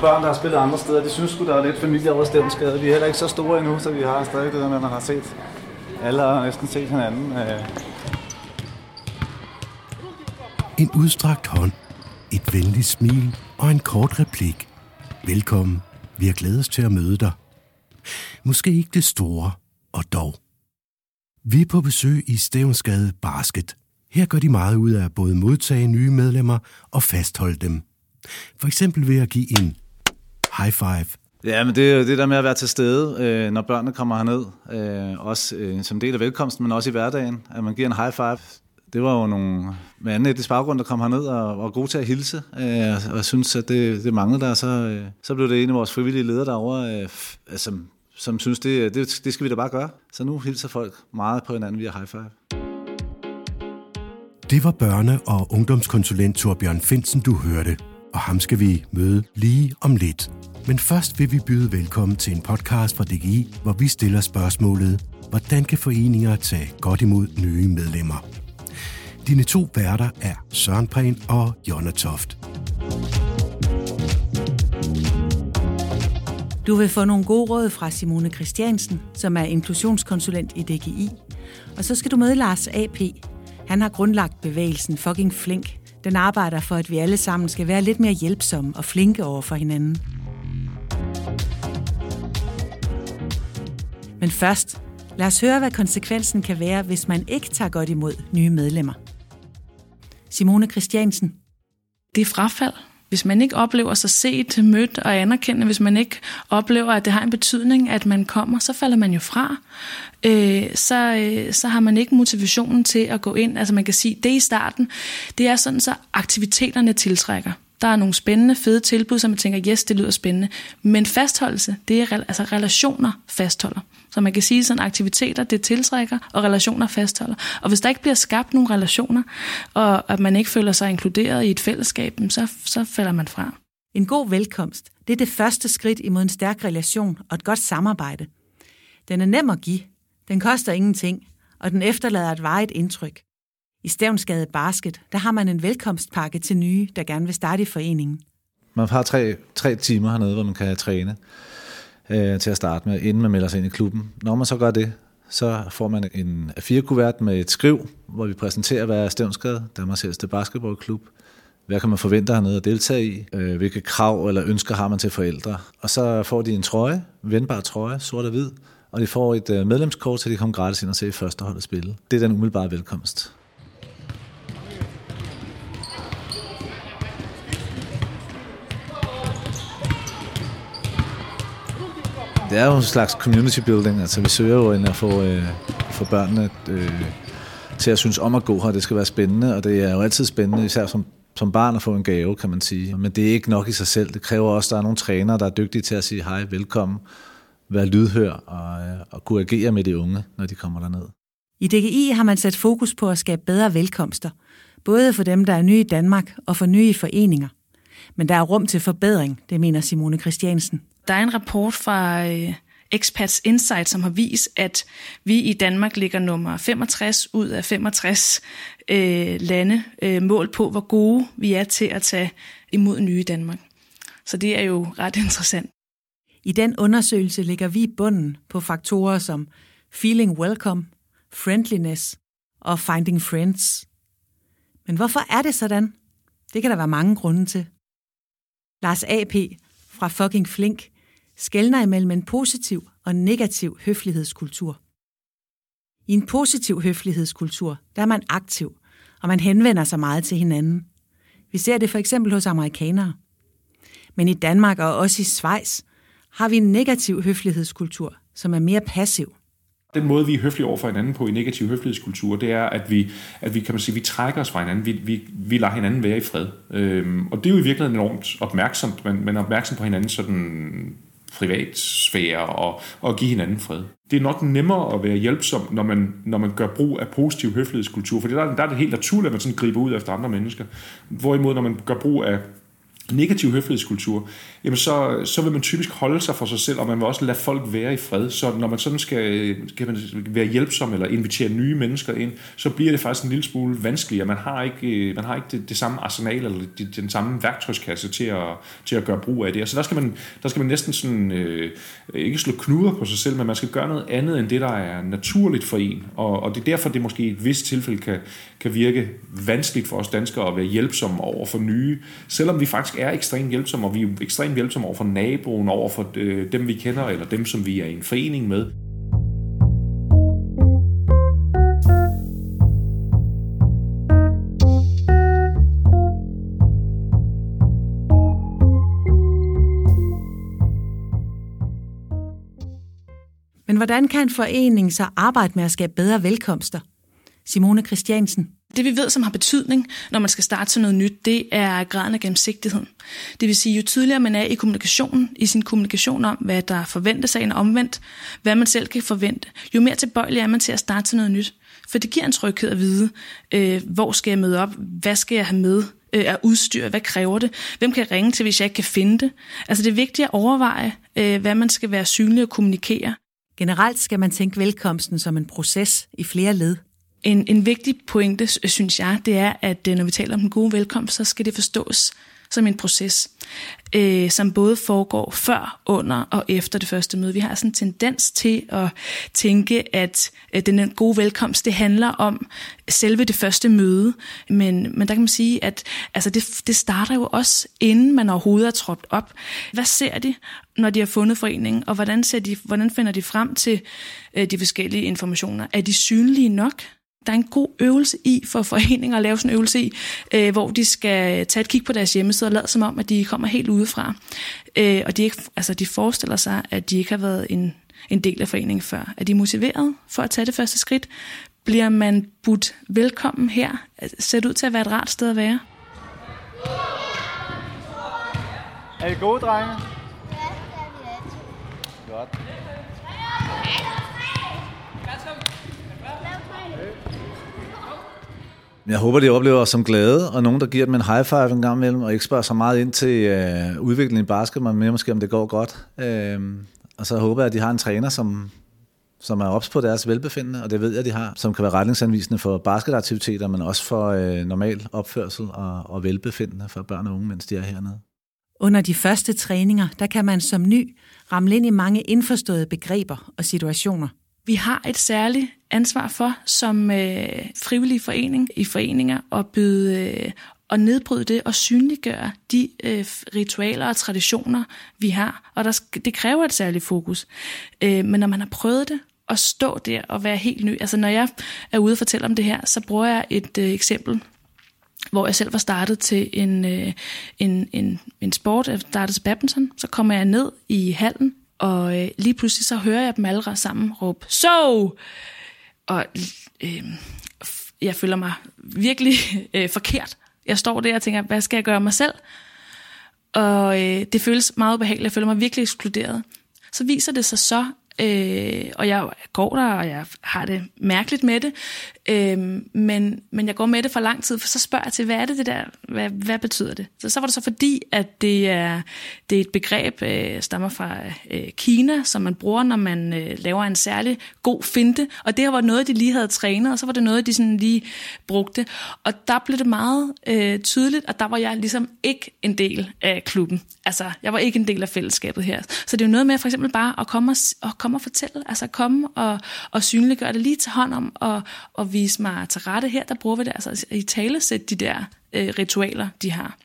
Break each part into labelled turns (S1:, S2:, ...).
S1: børn, der har spillet andre steder, de synes sgu, der er lidt familie over Stævnsgade. Vi er heller ikke så store endnu, så vi har stadig det der med, at man har set. Alle har næsten set hinanden. Øh.
S2: En udstrakt hånd, et venligt smil og en kort replik. Velkommen. Vi har glædet til at møde dig. Måske ikke det store, og dog. Vi er på besøg i Stævnsgade Basket. Her gør de meget ud af at både modtage nye medlemmer og fastholde dem. For eksempel ved at give en high five.
S1: Ja, men det er det der med at være til stede, øh, når børnene kommer herned. Øh, også øh, som del af velkomsten, men også i hverdagen. At man giver en high five. Det var jo nogle med anden etnisk baggrund, der kom herned og var gode til at hilse. og jeg synes, at det, det manglede der. Så, så blev det en af vores frivillige ledere derovre, som, som synes, det, det, det skal vi da bare gøre. Så nu hilser folk meget på hinanden via high five.
S2: Det var børne- og ungdomskonsulent Torbjørn Finsen, du hørte og ham skal vi møde lige om lidt. Men først vil vi byde velkommen til en podcast fra DGI, hvor vi stiller spørgsmålet, hvordan kan foreninger tage godt imod nye medlemmer? Dine to værter er Søren Prehn og Jonna Toft.
S3: Du vil få nogle gode råd fra Simone Christiansen, som er inklusionskonsulent i DGI. Og så skal du møde Lars AP. Han har grundlagt bevægelsen Fucking Flink, den arbejder for, at vi alle sammen skal være lidt mere hjælpsomme og flinke over for hinanden. Men først, lad os høre, hvad konsekvensen kan være, hvis man ikke tager godt imod nye medlemmer. Simone Christiansen.
S4: Det frafald. Hvis man ikke oplever sig set, mødt og anerkendt, hvis man ikke oplever, at det har en betydning, at man kommer, så falder man jo fra. Øh, så, øh, så har man ikke motivationen til at gå ind. Altså man kan sige, det i starten, det er sådan, så aktiviteterne tiltrækker. Der er nogle spændende, fede tilbud, som man tænker, yes, det lyder spændende. Men fastholdelse, det er altså relationer fastholder. Så man kan sige, sådan aktiviteter, det tiltrækker, og relationer fastholder. Og hvis der ikke bliver skabt nogle relationer, og at man ikke føler sig inkluderet i et fællesskab, så, så falder man fra.
S3: En god velkomst, det er det første skridt imod en stærk relation og et godt samarbejde. Den er nem at give, den koster ingenting, og den efterlader et varigt indtryk. I Stævnsgade Basket, der har man en velkomstpakke til nye, der gerne vil starte i foreningen.
S1: Man har tre, tre timer hernede, hvor man kan træne øh, til at starte med, inden man melder sig ind i klubben. Når man så gør det, så får man en A4-kuvert med et skriv, hvor vi præsenterer, hvad er Stævnsgade, Danmarks ældste basketballklub, hvad kan man forvente hernede at deltage i, øh, hvilke krav eller ønsker har man til forældre. Og så får de en trøje, vendbar trøje, sort og hvid, og de får et øh, medlemskort, så de kommer gratis ind og se førsteholdet spille. Det er den umiddelbare velkomst. Det er jo en slags community building, altså vi søger jo ind at få, øh, få børnene øh, til at synes om at gå her. Det skal være spændende, og det er jo altid spændende, især som, som barn at få en gave, kan man sige. Men det er ikke nok i sig selv. Det kræver også, at der er nogle trænere, der er dygtige til at sige hej, velkommen, være lydhør og, øh, og kunne agere med de unge, når de kommer derned.
S3: I DGI har man sat fokus på at skabe bedre velkomster, både for dem, der er nye i Danmark og for nye i foreninger. Men der er rum til forbedring, det mener Simone Christiansen.
S4: Der er en rapport fra øh, Expats Insight, som har vist, at vi i Danmark ligger nummer 65 ud af 65 øh, lande øh, mål på, hvor gode vi er til at tage imod nye i Danmark. Så det er jo ret interessant.
S3: I den undersøgelse ligger vi i bunden på faktorer som feeling welcome, friendliness og finding friends. Men hvorfor er det sådan? Det kan der være mange grunde til. Lars A.P. fra Fucking Flink skældner imellem en positiv og negativ høflighedskultur. I en positiv høflighedskultur, der er man aktiv, og man henvender sig meget til hinanden. Vi ser det for eksempel hos amerikanere. Men i Danmark og også i Schweiz har vi en negativ høflighedskultur, som er mere passiv.
S5: Den måde, vi er høflige over for hinanden på i negativ høflighedskultur, det er, at vi, at vi kan man sige, vi trækker os fra hinanden. Vi, vi, vi lader hinanden være i fred. Øhm, og det er jo i virkeligheden enormt opmærksomt. Man, man er opmærksom på hinanden sådan privatsfære og, og give hinanden fred. Det er nok nemmere at være hjælpsom, når man, når man gør brug af positiv høflighedskultur, for der, der er det helt naturligt, at man sådan griber ud efter andre mennesker. Hvorimod, når man gør brug af negativ høflighedskultur, jamen så, så vil man typisk holde sig for sig selv, og man vil også lade folk være i fred. Så når man sådan skal, skal man være hjælpsom eller invitere nye mennesker ind, så bliver det faktisk en lille smule vanskeligere. Man har ikke, man har ikke det, det samme arsenal eller det, den samme værktøjskasse til at, til at gøre brug af det. Så der skal man, der skal man næsten sådan, øh, ikke slå knuder på sig selv, men man skal gøre noget andet end det, der er naturligt for en. Og, og det er derfor, det måske i et vist tilfælde kan, kan virke vanskeligt for os danskere at være hjælpsomme over for nye, selvom vi faktisk er ekstremt hjælpsomme, og vi er ekstremt hjælpsomme over for naboen, over for øh, dem, vi kender, eller dem, som vi er i en forening med.
S3: Men hvordan kan en forening så arbejde med at skabe bedre velkomster? Simone Christiansen.
S4: Det vi ved, som har betydning, når man skal starte til noget nyt, det er graden af gennemsigtighed. Det vil sige, jo tydeligere man er i kommunikationen, i sin kommunikation om, hvad der forventes af en omvendt, hvad man selv kan forvente, jo mere tilbøjelig er man til at starte til noget nyt. For det giver en tryghed at vide, øh, hvor skal jeg møde op, hvad skal jeg have med øh, af udstyr, hvad kræver det, hvem kan jeg ringe til, hvis jeg ikke kan finde det. Altså det er vigtigt at overveje, øh, hvad man skal være synlig og kommunikere.
S3: Generelt skal man tænke velkomsten som en proces i flere led.
S4: En, en vigtig pointe, synes jeg, det er, at øh, når vi taler om den gode velkomst, så skal det forstås som en proces, øh, som både foregår før, under og efter det første møde. Vi har sådan en tendens til at tænke, at øh, den gode velkomst, det handler om selve det første møde, men, men der kan man sige, at altså det, det starter jo også, inden man overhovedet er trådt op. Hvad ser de, når de har fundet foreningen, og hvordan, ser de, hvordan finder de frem til øh, de forskellige informationer? Er de synlige nok? Der er en god øvelse i for foreninger at lave sådan en øvelse i, øh, hvor de skal tage et kig på deres hjemmeside og lade som om, at de kommer helt udefra. Øh, og de, ikke, altså, de forestiller sig, at de ikke har været en, en del af foreningen før. Er de motiveret for at tage det første skridt? Bliver man budt velkommen her? Det ud til at være et rart sted at være?
S6: Er I gode, drenge? Ja, det
S1: er vi Godt. Jeg håber, de oplever os som glade, og nogen, der giver dem en high five en gang imellem, og ikke spørger så meget ind til øh, udviklingen i basket, men mere måske, om det går godt. Øh, og så håber jeg, at de har en træner, som, som er ops på deres velbefindende, og det ved jeg, de har, som kan være retningsanvisende for basketaktiviteter, men også for øh, normal opførsel og, og velbefindende for børn og unge, mens de er hernede.
S3: Under de første træninger, der kan man som ny ramle ind i mange indforståede begreber og situationer –
S4: vi har et særligt ansvar for som øh, frivillig forening i foreninger at byde øh, og nedbryde det og synliggøre de øh, ritualer og traditioner, vi har. Og der, det kræver et særligt fokus. Øh, men når man har prøvet det, at stå der og være helt ny. Altså når jeg er ude og fortælle om det her, så bruger jeg et øh, eksempel, hvor jeg selv var startet til en, øh, en, en, en sport. Jeg startede til badminton. Så kommer jeg ned i hallen og øh, lige pludselig så hører jeg dem alle sammen råbe, så! Og øh, jeg føler mig virkelig øh, forkert. Jeg står der og tænker, hvad skal jeg gøre mig selv? Og øh, det føles meget ubehageligt. Jeg føler mig virkelig ekskluderet. Så viser det sig så, Øh, og jeg går der, og jeg har det mærkeligt med det. Øh, men, men jeg går med det for lang tid, for så spørger jeg til, hvad er det det der? Hvad, hvad betyder det? Så, så var det så fordi, at det er, det er et begreb, øh, stammer fra øh, Kina, som man bruger, når man øh, laver en særlig god finte. Og det var noget, de lige havde trænet, og så var det noget, de sådan lige brugte. Og der blev det meget øh, tydeligt, at der var jeg ligesom ikke en del af klubben. Altså, jeg var ikke en del af fællesskabet her. Så det er jo noget med for eksempel bare at komme og, og komme og fortælle, altså komme og, og synliggøre det lige til hånd om og, og vise mig til rette her, der bruger vi det, altså i tale sætte de der øh, ritualer, de har.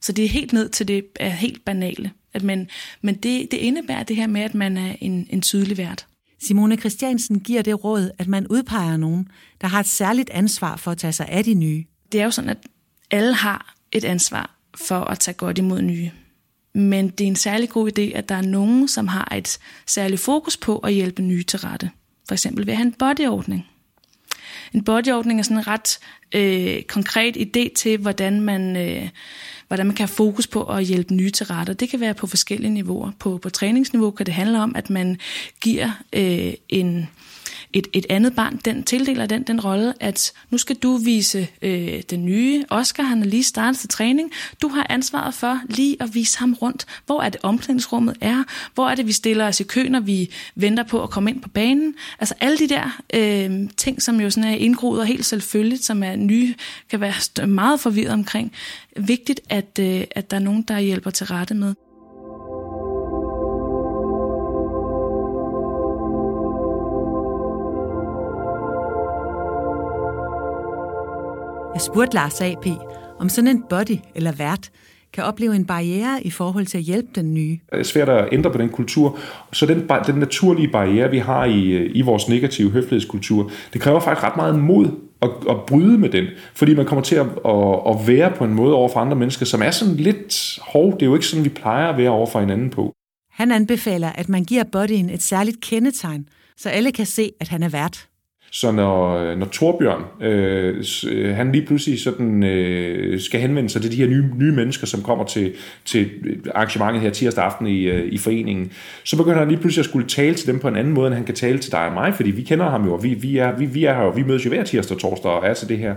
S4: Så det er helt ned til det er helt banale. At man, men det, det indebærer det her med, at man er en, en tydelig vært.
S3: Simone Christiansen giver det råd, at man udpeger nogen, der har et særligt ansvar for at tage sig af de nye.
S4: Det er jo sådan, at alle har et ansvar for at tage godt imod nye. Men det er en særlig god idé, at der er nogen, som har et særligt fokus på at hjælpe nye til rette. For eksempel ved at have en bodyordning. En bodyordning er sådan en ret øh, konkret idé til, hvordan man, øh, hvordan man kan have fokus på at hjælpe nye til rette. Det kan være på forskellige niveauer. På, på træningsniveau kan det handle om, at man giver øh, en et, et andet barn, den tildeler den den rolle, at nu skal du vise øh, den nye Oscar, han er lige startet til træning. Du har ansvaret for lige at vise ham rundt. Hvor er det omklædningsrummet er? Hvor er det, vi stiller os i kø, når vi venter på at komme ind på banen? Altså alle de der øh, ting, som jo sådan er indgroet og helt selvfølgeligt, som er nye, kan være meget forvirret omkring. Vigtigt, at, øh, at der er nogen, der hjælper til rette med.
S3: Jeg spurgte Lars A.P., om sådan en body eller vært kan opleve en barriere i forhold til at hjælpe den nye.
S5: Det er svært at ændre på den kultur. Så den, den naturlige barriere, vi har i, i vores negative høflighedskultur, det kræver faktisk ret meget mod at, at bryde med den. Fordi man kommer til at, at, at være på en måde over for andre mennesker, som er sådan lidt hård. Det er jo ikke sådan, vi plejer at være over for hinanden på.
S3: Han anbefaler, at man giver bodyen et særligt kendetegn, så alle kan se, at han er vært.
S5: Så når, når Torbjørn, øh, øh, han lige pludselig sådan, øh, skal henvende sig til de her nye, nye mennesker, som kommer til, til arrangementet her tirsdag aften i, øh, i foreningen, så begynder han lige pludselig at skulle tale til dem på en anden måde, end han kan tale til dig og mig, fordi vi kender ham jo, og vi, vi, er, vi, vi er her, og vi mødes jo hver tirsdag og torsdag og er til det her.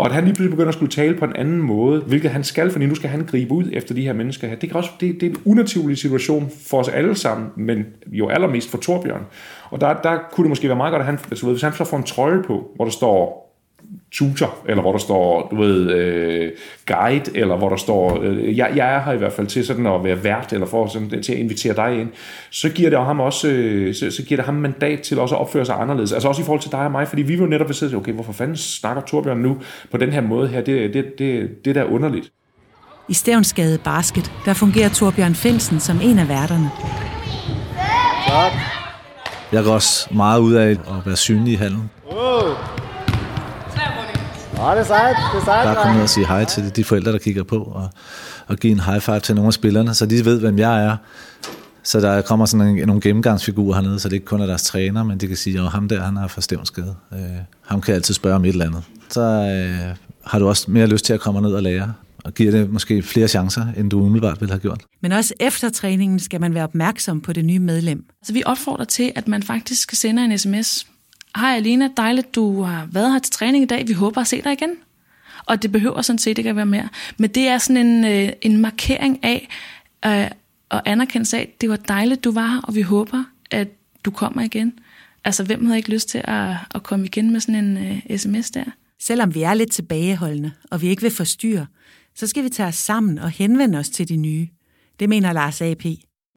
S5: Og at han lige pludselig begynder at skulle tale på en anden måde, hvilket han skal, fordi nu skal han gribe ud efter de her mennesker her. Det, kan også, det, det er en unaturlig situation for os alle sammen, men jo allermest for Torbjørn. Og der, der kunne det måske være meget godt, at han, altså, hvis han så får en trøje på, hvor der står tutor, eller hvor der står, du ved, øh, guide, eller hvor der står, øh, jeg, jeg er her i hvert fald til sådan at være vært, eller for sådan, til at invitere dig ind, så giver det ham også, øh, så, så giver det ham mandat til også at opføre sig anderledes. Altså også i forhold til dig og mig, fordi vi vil jo netop sidde okay, hvorfor fanden snakker Torbjørn nu på den her måde her? Det, det, det, det der er underligt.
S3: I Stævnsgade Basket, der fungerer Torbjørn Finsen som en af værterne.
S1: Godt. Jeg går også meget ud af at være synlig i hallen.
S6: Ja, det er sejt. Det er sejt,
S1: Bare komme ned og sige hej til de forældre, der kigger på, og, og give en high five til nogle af spillerne, så de ved, hvem jeg er. Så der kommer sådan en, nogle gennemgangsfigurer hernede, så det ikke kun er deres træner, men de kan sige, at ham der, han er fra Stævnsgade. Øh, ham kan jeg altid spørge om et eller andet. Så øh, har du også mere lyst til at komme ned og lære, og giver det måske flere chancer, end du umiddelbart ville have gjort.
S3: Men også efter træningen skal man være opmærksom på det nye medlem.
S4: Altså, vi opfordrer til, at man faktisk sender en sms. Hej Alina, dejligt, du har været her til træning i dag. Vi håber at se dig igen. Og det behøver sådan set ikke at være mere. Men det er sådan en, øh, en markering af, øh, og anerkendelse af, det var dejligt, du var her, og vi håber, at du kommer igen. Altså, hvem havde ikke lyst til at, at komme igen med sådan en øh, sms der?
S3: Selvom vi er lidt tilbageholdende, og vi ikke vil forstyrre, så skal vi tage os sammen og henvende os til de nye. Det mener Lars A.P.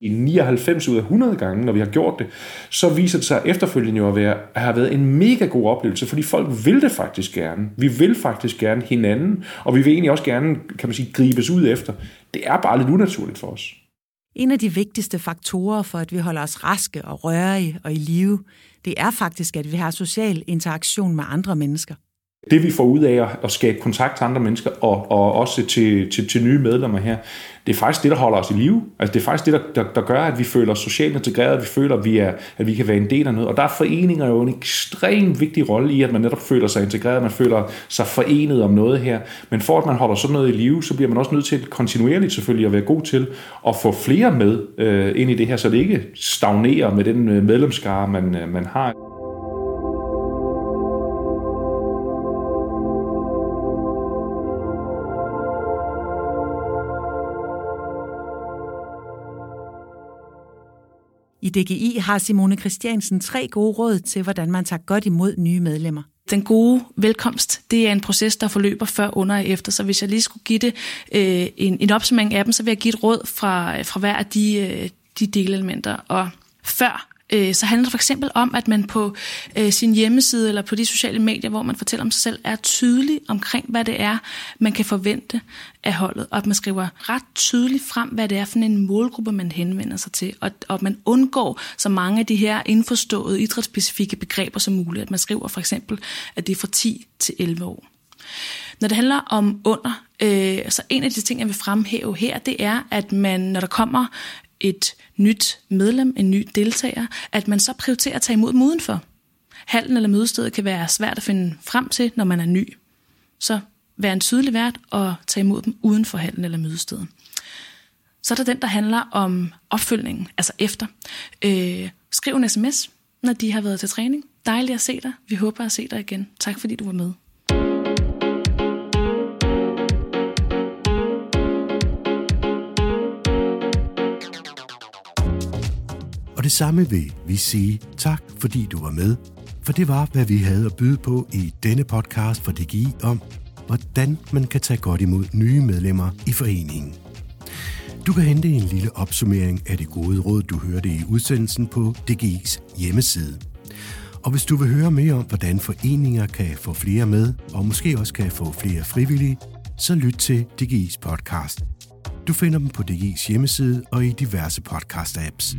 S5: I 99 ud af 100 gange, når vi har gjort det, så viser det sig efterfølgende jo at, være, at have været en mega god oplevelse, fordi folk vil det faktisk gerne. Vi vil faktisk gerne hinanden, og vi vil egentlig også gerne, kan man sige, gribes ud efter. Det er bare lidt unaturligt for os.
S3: En af de vigtigste faktorer for, at vi holder os raske og rørige og i live, det er faktisk, at vi har social interaktion med andre mennesker.
S5: Det vi får ud af at skabe kontakt til andre mennesker, og, og også til, til, til nye medlemmer her, det er faktisk det, der holder os i live. Altså det er faktisk det, der, der, der gør, at vi føler os socialt integreret, at vi føler, at vi, er, at vi kan være en del af noget. Og der er foreninger jo en ekstremt vigtig rolle i, at man netop føler sig integreret, man føler sig forenet om noget her. Men for at man holder sådan noget i live, så bliver man også nødt til kontinuerligt selvfølgelig at være god til at få flere med øh, ind i det her, så det ikke stagnerer med den øh, medlemskare, man, øh, man har.
S3: I DGI har Simone Christiansen tre gode råd til, hvordan man tager godt imod nye medlemmer.
S4: Den gode velkomst, det er en proces, der forløber før, under og efter. Så hvis jeg lige skulle give det øh, en, en opsummering af dem, så vil jeg give et råd fra, fra hver af de, øh, de delelementer. Og før øh, så handler det for eksempel om, at man på øh, sin hjemmeside eller på de sociale medier, hvor man fortæller om sig selv, er tydelig omkring, hvad det er, man kan forvente af holdet. Og at man skriver ret tydeligt frem, hvad det er for en målgruppe, man henvender sig til. Og, og at man undgår så mange af de her indforståede idrætsspecifikke begreber som muligt. At man skriver for eksempel, at det er fra 10 til 11 år. Når det handler om under, øh, så en af de ting, jeg vil fremhæve her, det er, at man, når der kommer et nyt medlem, en ny deltager, at man så prioriterer at tage imod dem udenfor. Hallen eller mødestedet kan være svært at finde frem til, når man er ny. Så vær en tydelig vært og tage imod dem uden for hallen eller mødestedet. Så er der den, der handler om opfølgningen, altså efter. Øh, skriv en sms, når de har været til træning. Dejligt at se dig. Vi håber at se dig igen. Tak fordi du var med.
S2: Og det samme vil vi sige tak, fordi du var med. For det var, hvad vi havde at byde på i denne podcast for DGI om, hvordan man kan tage godt imod nye medlemmer i foreningen. Du kan hente en lille opsummering af det gode råd, du hørte i udsendelsen på DGI's hjemmeside. Og hvis du vil høre mere om, hvordan foreninger kan få flere med, og måske også kan få flere frivillige, så lyt til DGI's podcast. Du finder dem på DG's hjemmeside og i diverse podcast-apps.